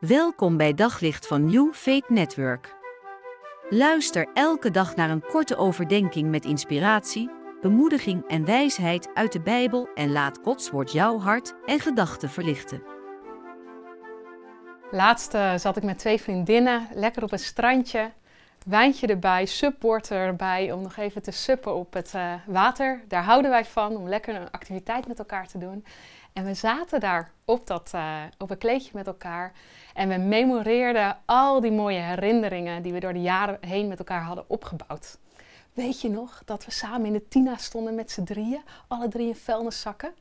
Welkom bij Daglicht van New Faith Network. Luister elke dag naar een korte overdenking met inspiratie, bemoediging en wijsheid uit de Bijbel en laat Gods woord jouw hart en gedachten verlichten. Laatst eh, zat ik met twee vriendinnen lekker op een strandje, wijntje erbij, subboard erbij om nog even te suppen op het eh, water. Daar houden wij van om lekker een activiteit met elkaar te doen. En we zaten daar op, dat, uh, op een kleedje met elkaar. En we memoreerden al die mooie herinneringen die we door de jaren heen met elkaar hadden opgebouwd. Weet je nog dat we samen in de Tina stonden met z'n drieën, alle drie in vuilniszakken?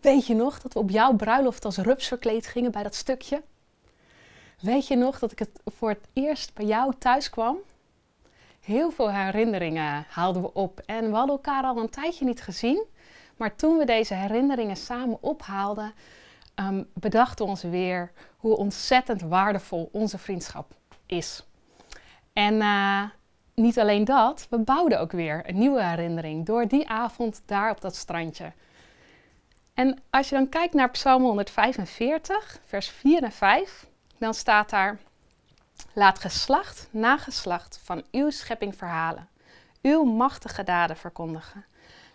Weet je nog dat we op jouw bruiloft als rups verkleed gingen bij dat stukje? Weet je nog dat ik het voor het eerst bij jou thuis kwam? Heel veel herinneringen haalden we op en we hadden elkaar al een tijdje niet gezien. Maar toen we deze herinneringen samen ophaalden, um, bedachten we ons weer hoe ontzettend waardevol onze vriendschap is. En uh, niet alleen dat, we bouwden ook weer een nieuwe herinnering door die avond daar op dat strandje. En als je dan kijkt naar Psalm 145, vers 4 en 5, dan staat daar: Laat geslacht na geslacht van uw schepping verhalen, uw machtige daden verkondigen.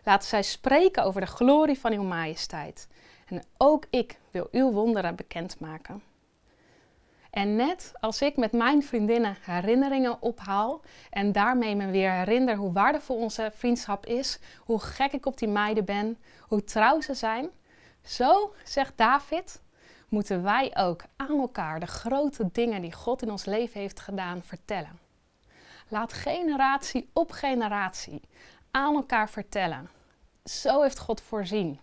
Laat zij spreken over de glorie van uw majesteit. En ook ik wil uw wonderen bekendmaken. En net als ik met mijn vriendinnen herinneringen ophaal en daarmee me weer herinner hoe waardevol onze vriendschap is, hoe gek ik op die meiden ben, hoe trouw ze zijn, zo, zegt David, moeten wij ook aan elkaar de grote dingen die God in ons leven heeft gedaan vertellen. Laat generatie op generatie aan elkaar vertellen. Zo heeft God voorzien.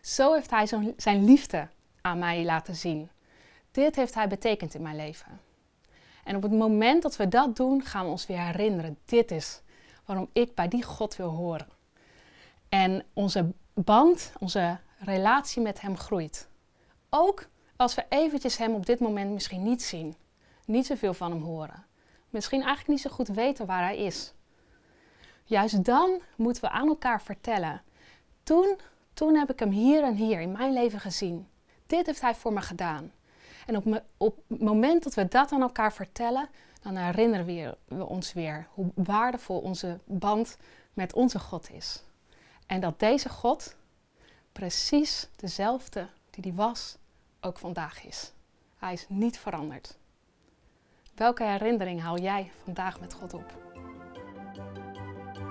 Zo heeft Hij zijn liefde aan mij laten zien. Dit heeft Hij betekend in mijn leven. En op het moment dat we dat doen, gaan we ons weer herinneren. Dit is waarom ik bij die God wil horen. En onze band, onze relatie met Hem groeit. Ook als we eventjes Hem op dit moment misschien niet zien. Niet zoveel van Hem horen. Misschien eigenlijk niet zo goed weten waar Hij is. Juist dan moeten we aan elkaar vertellen. Toen, toen heb ik hem hier en hier in mijn leven gezien. Dit heeft hij voor me gedaan. En op, me, op het moment dat we dat aan elkaar vertellen, dan herinneren we ons weer hoe waardevol onze band met onze God is. En dat deze God precies dezelfde die die was, ook vandaag is. Hij is niet veranderd. Welke herinnering haal jij vandaag met God op?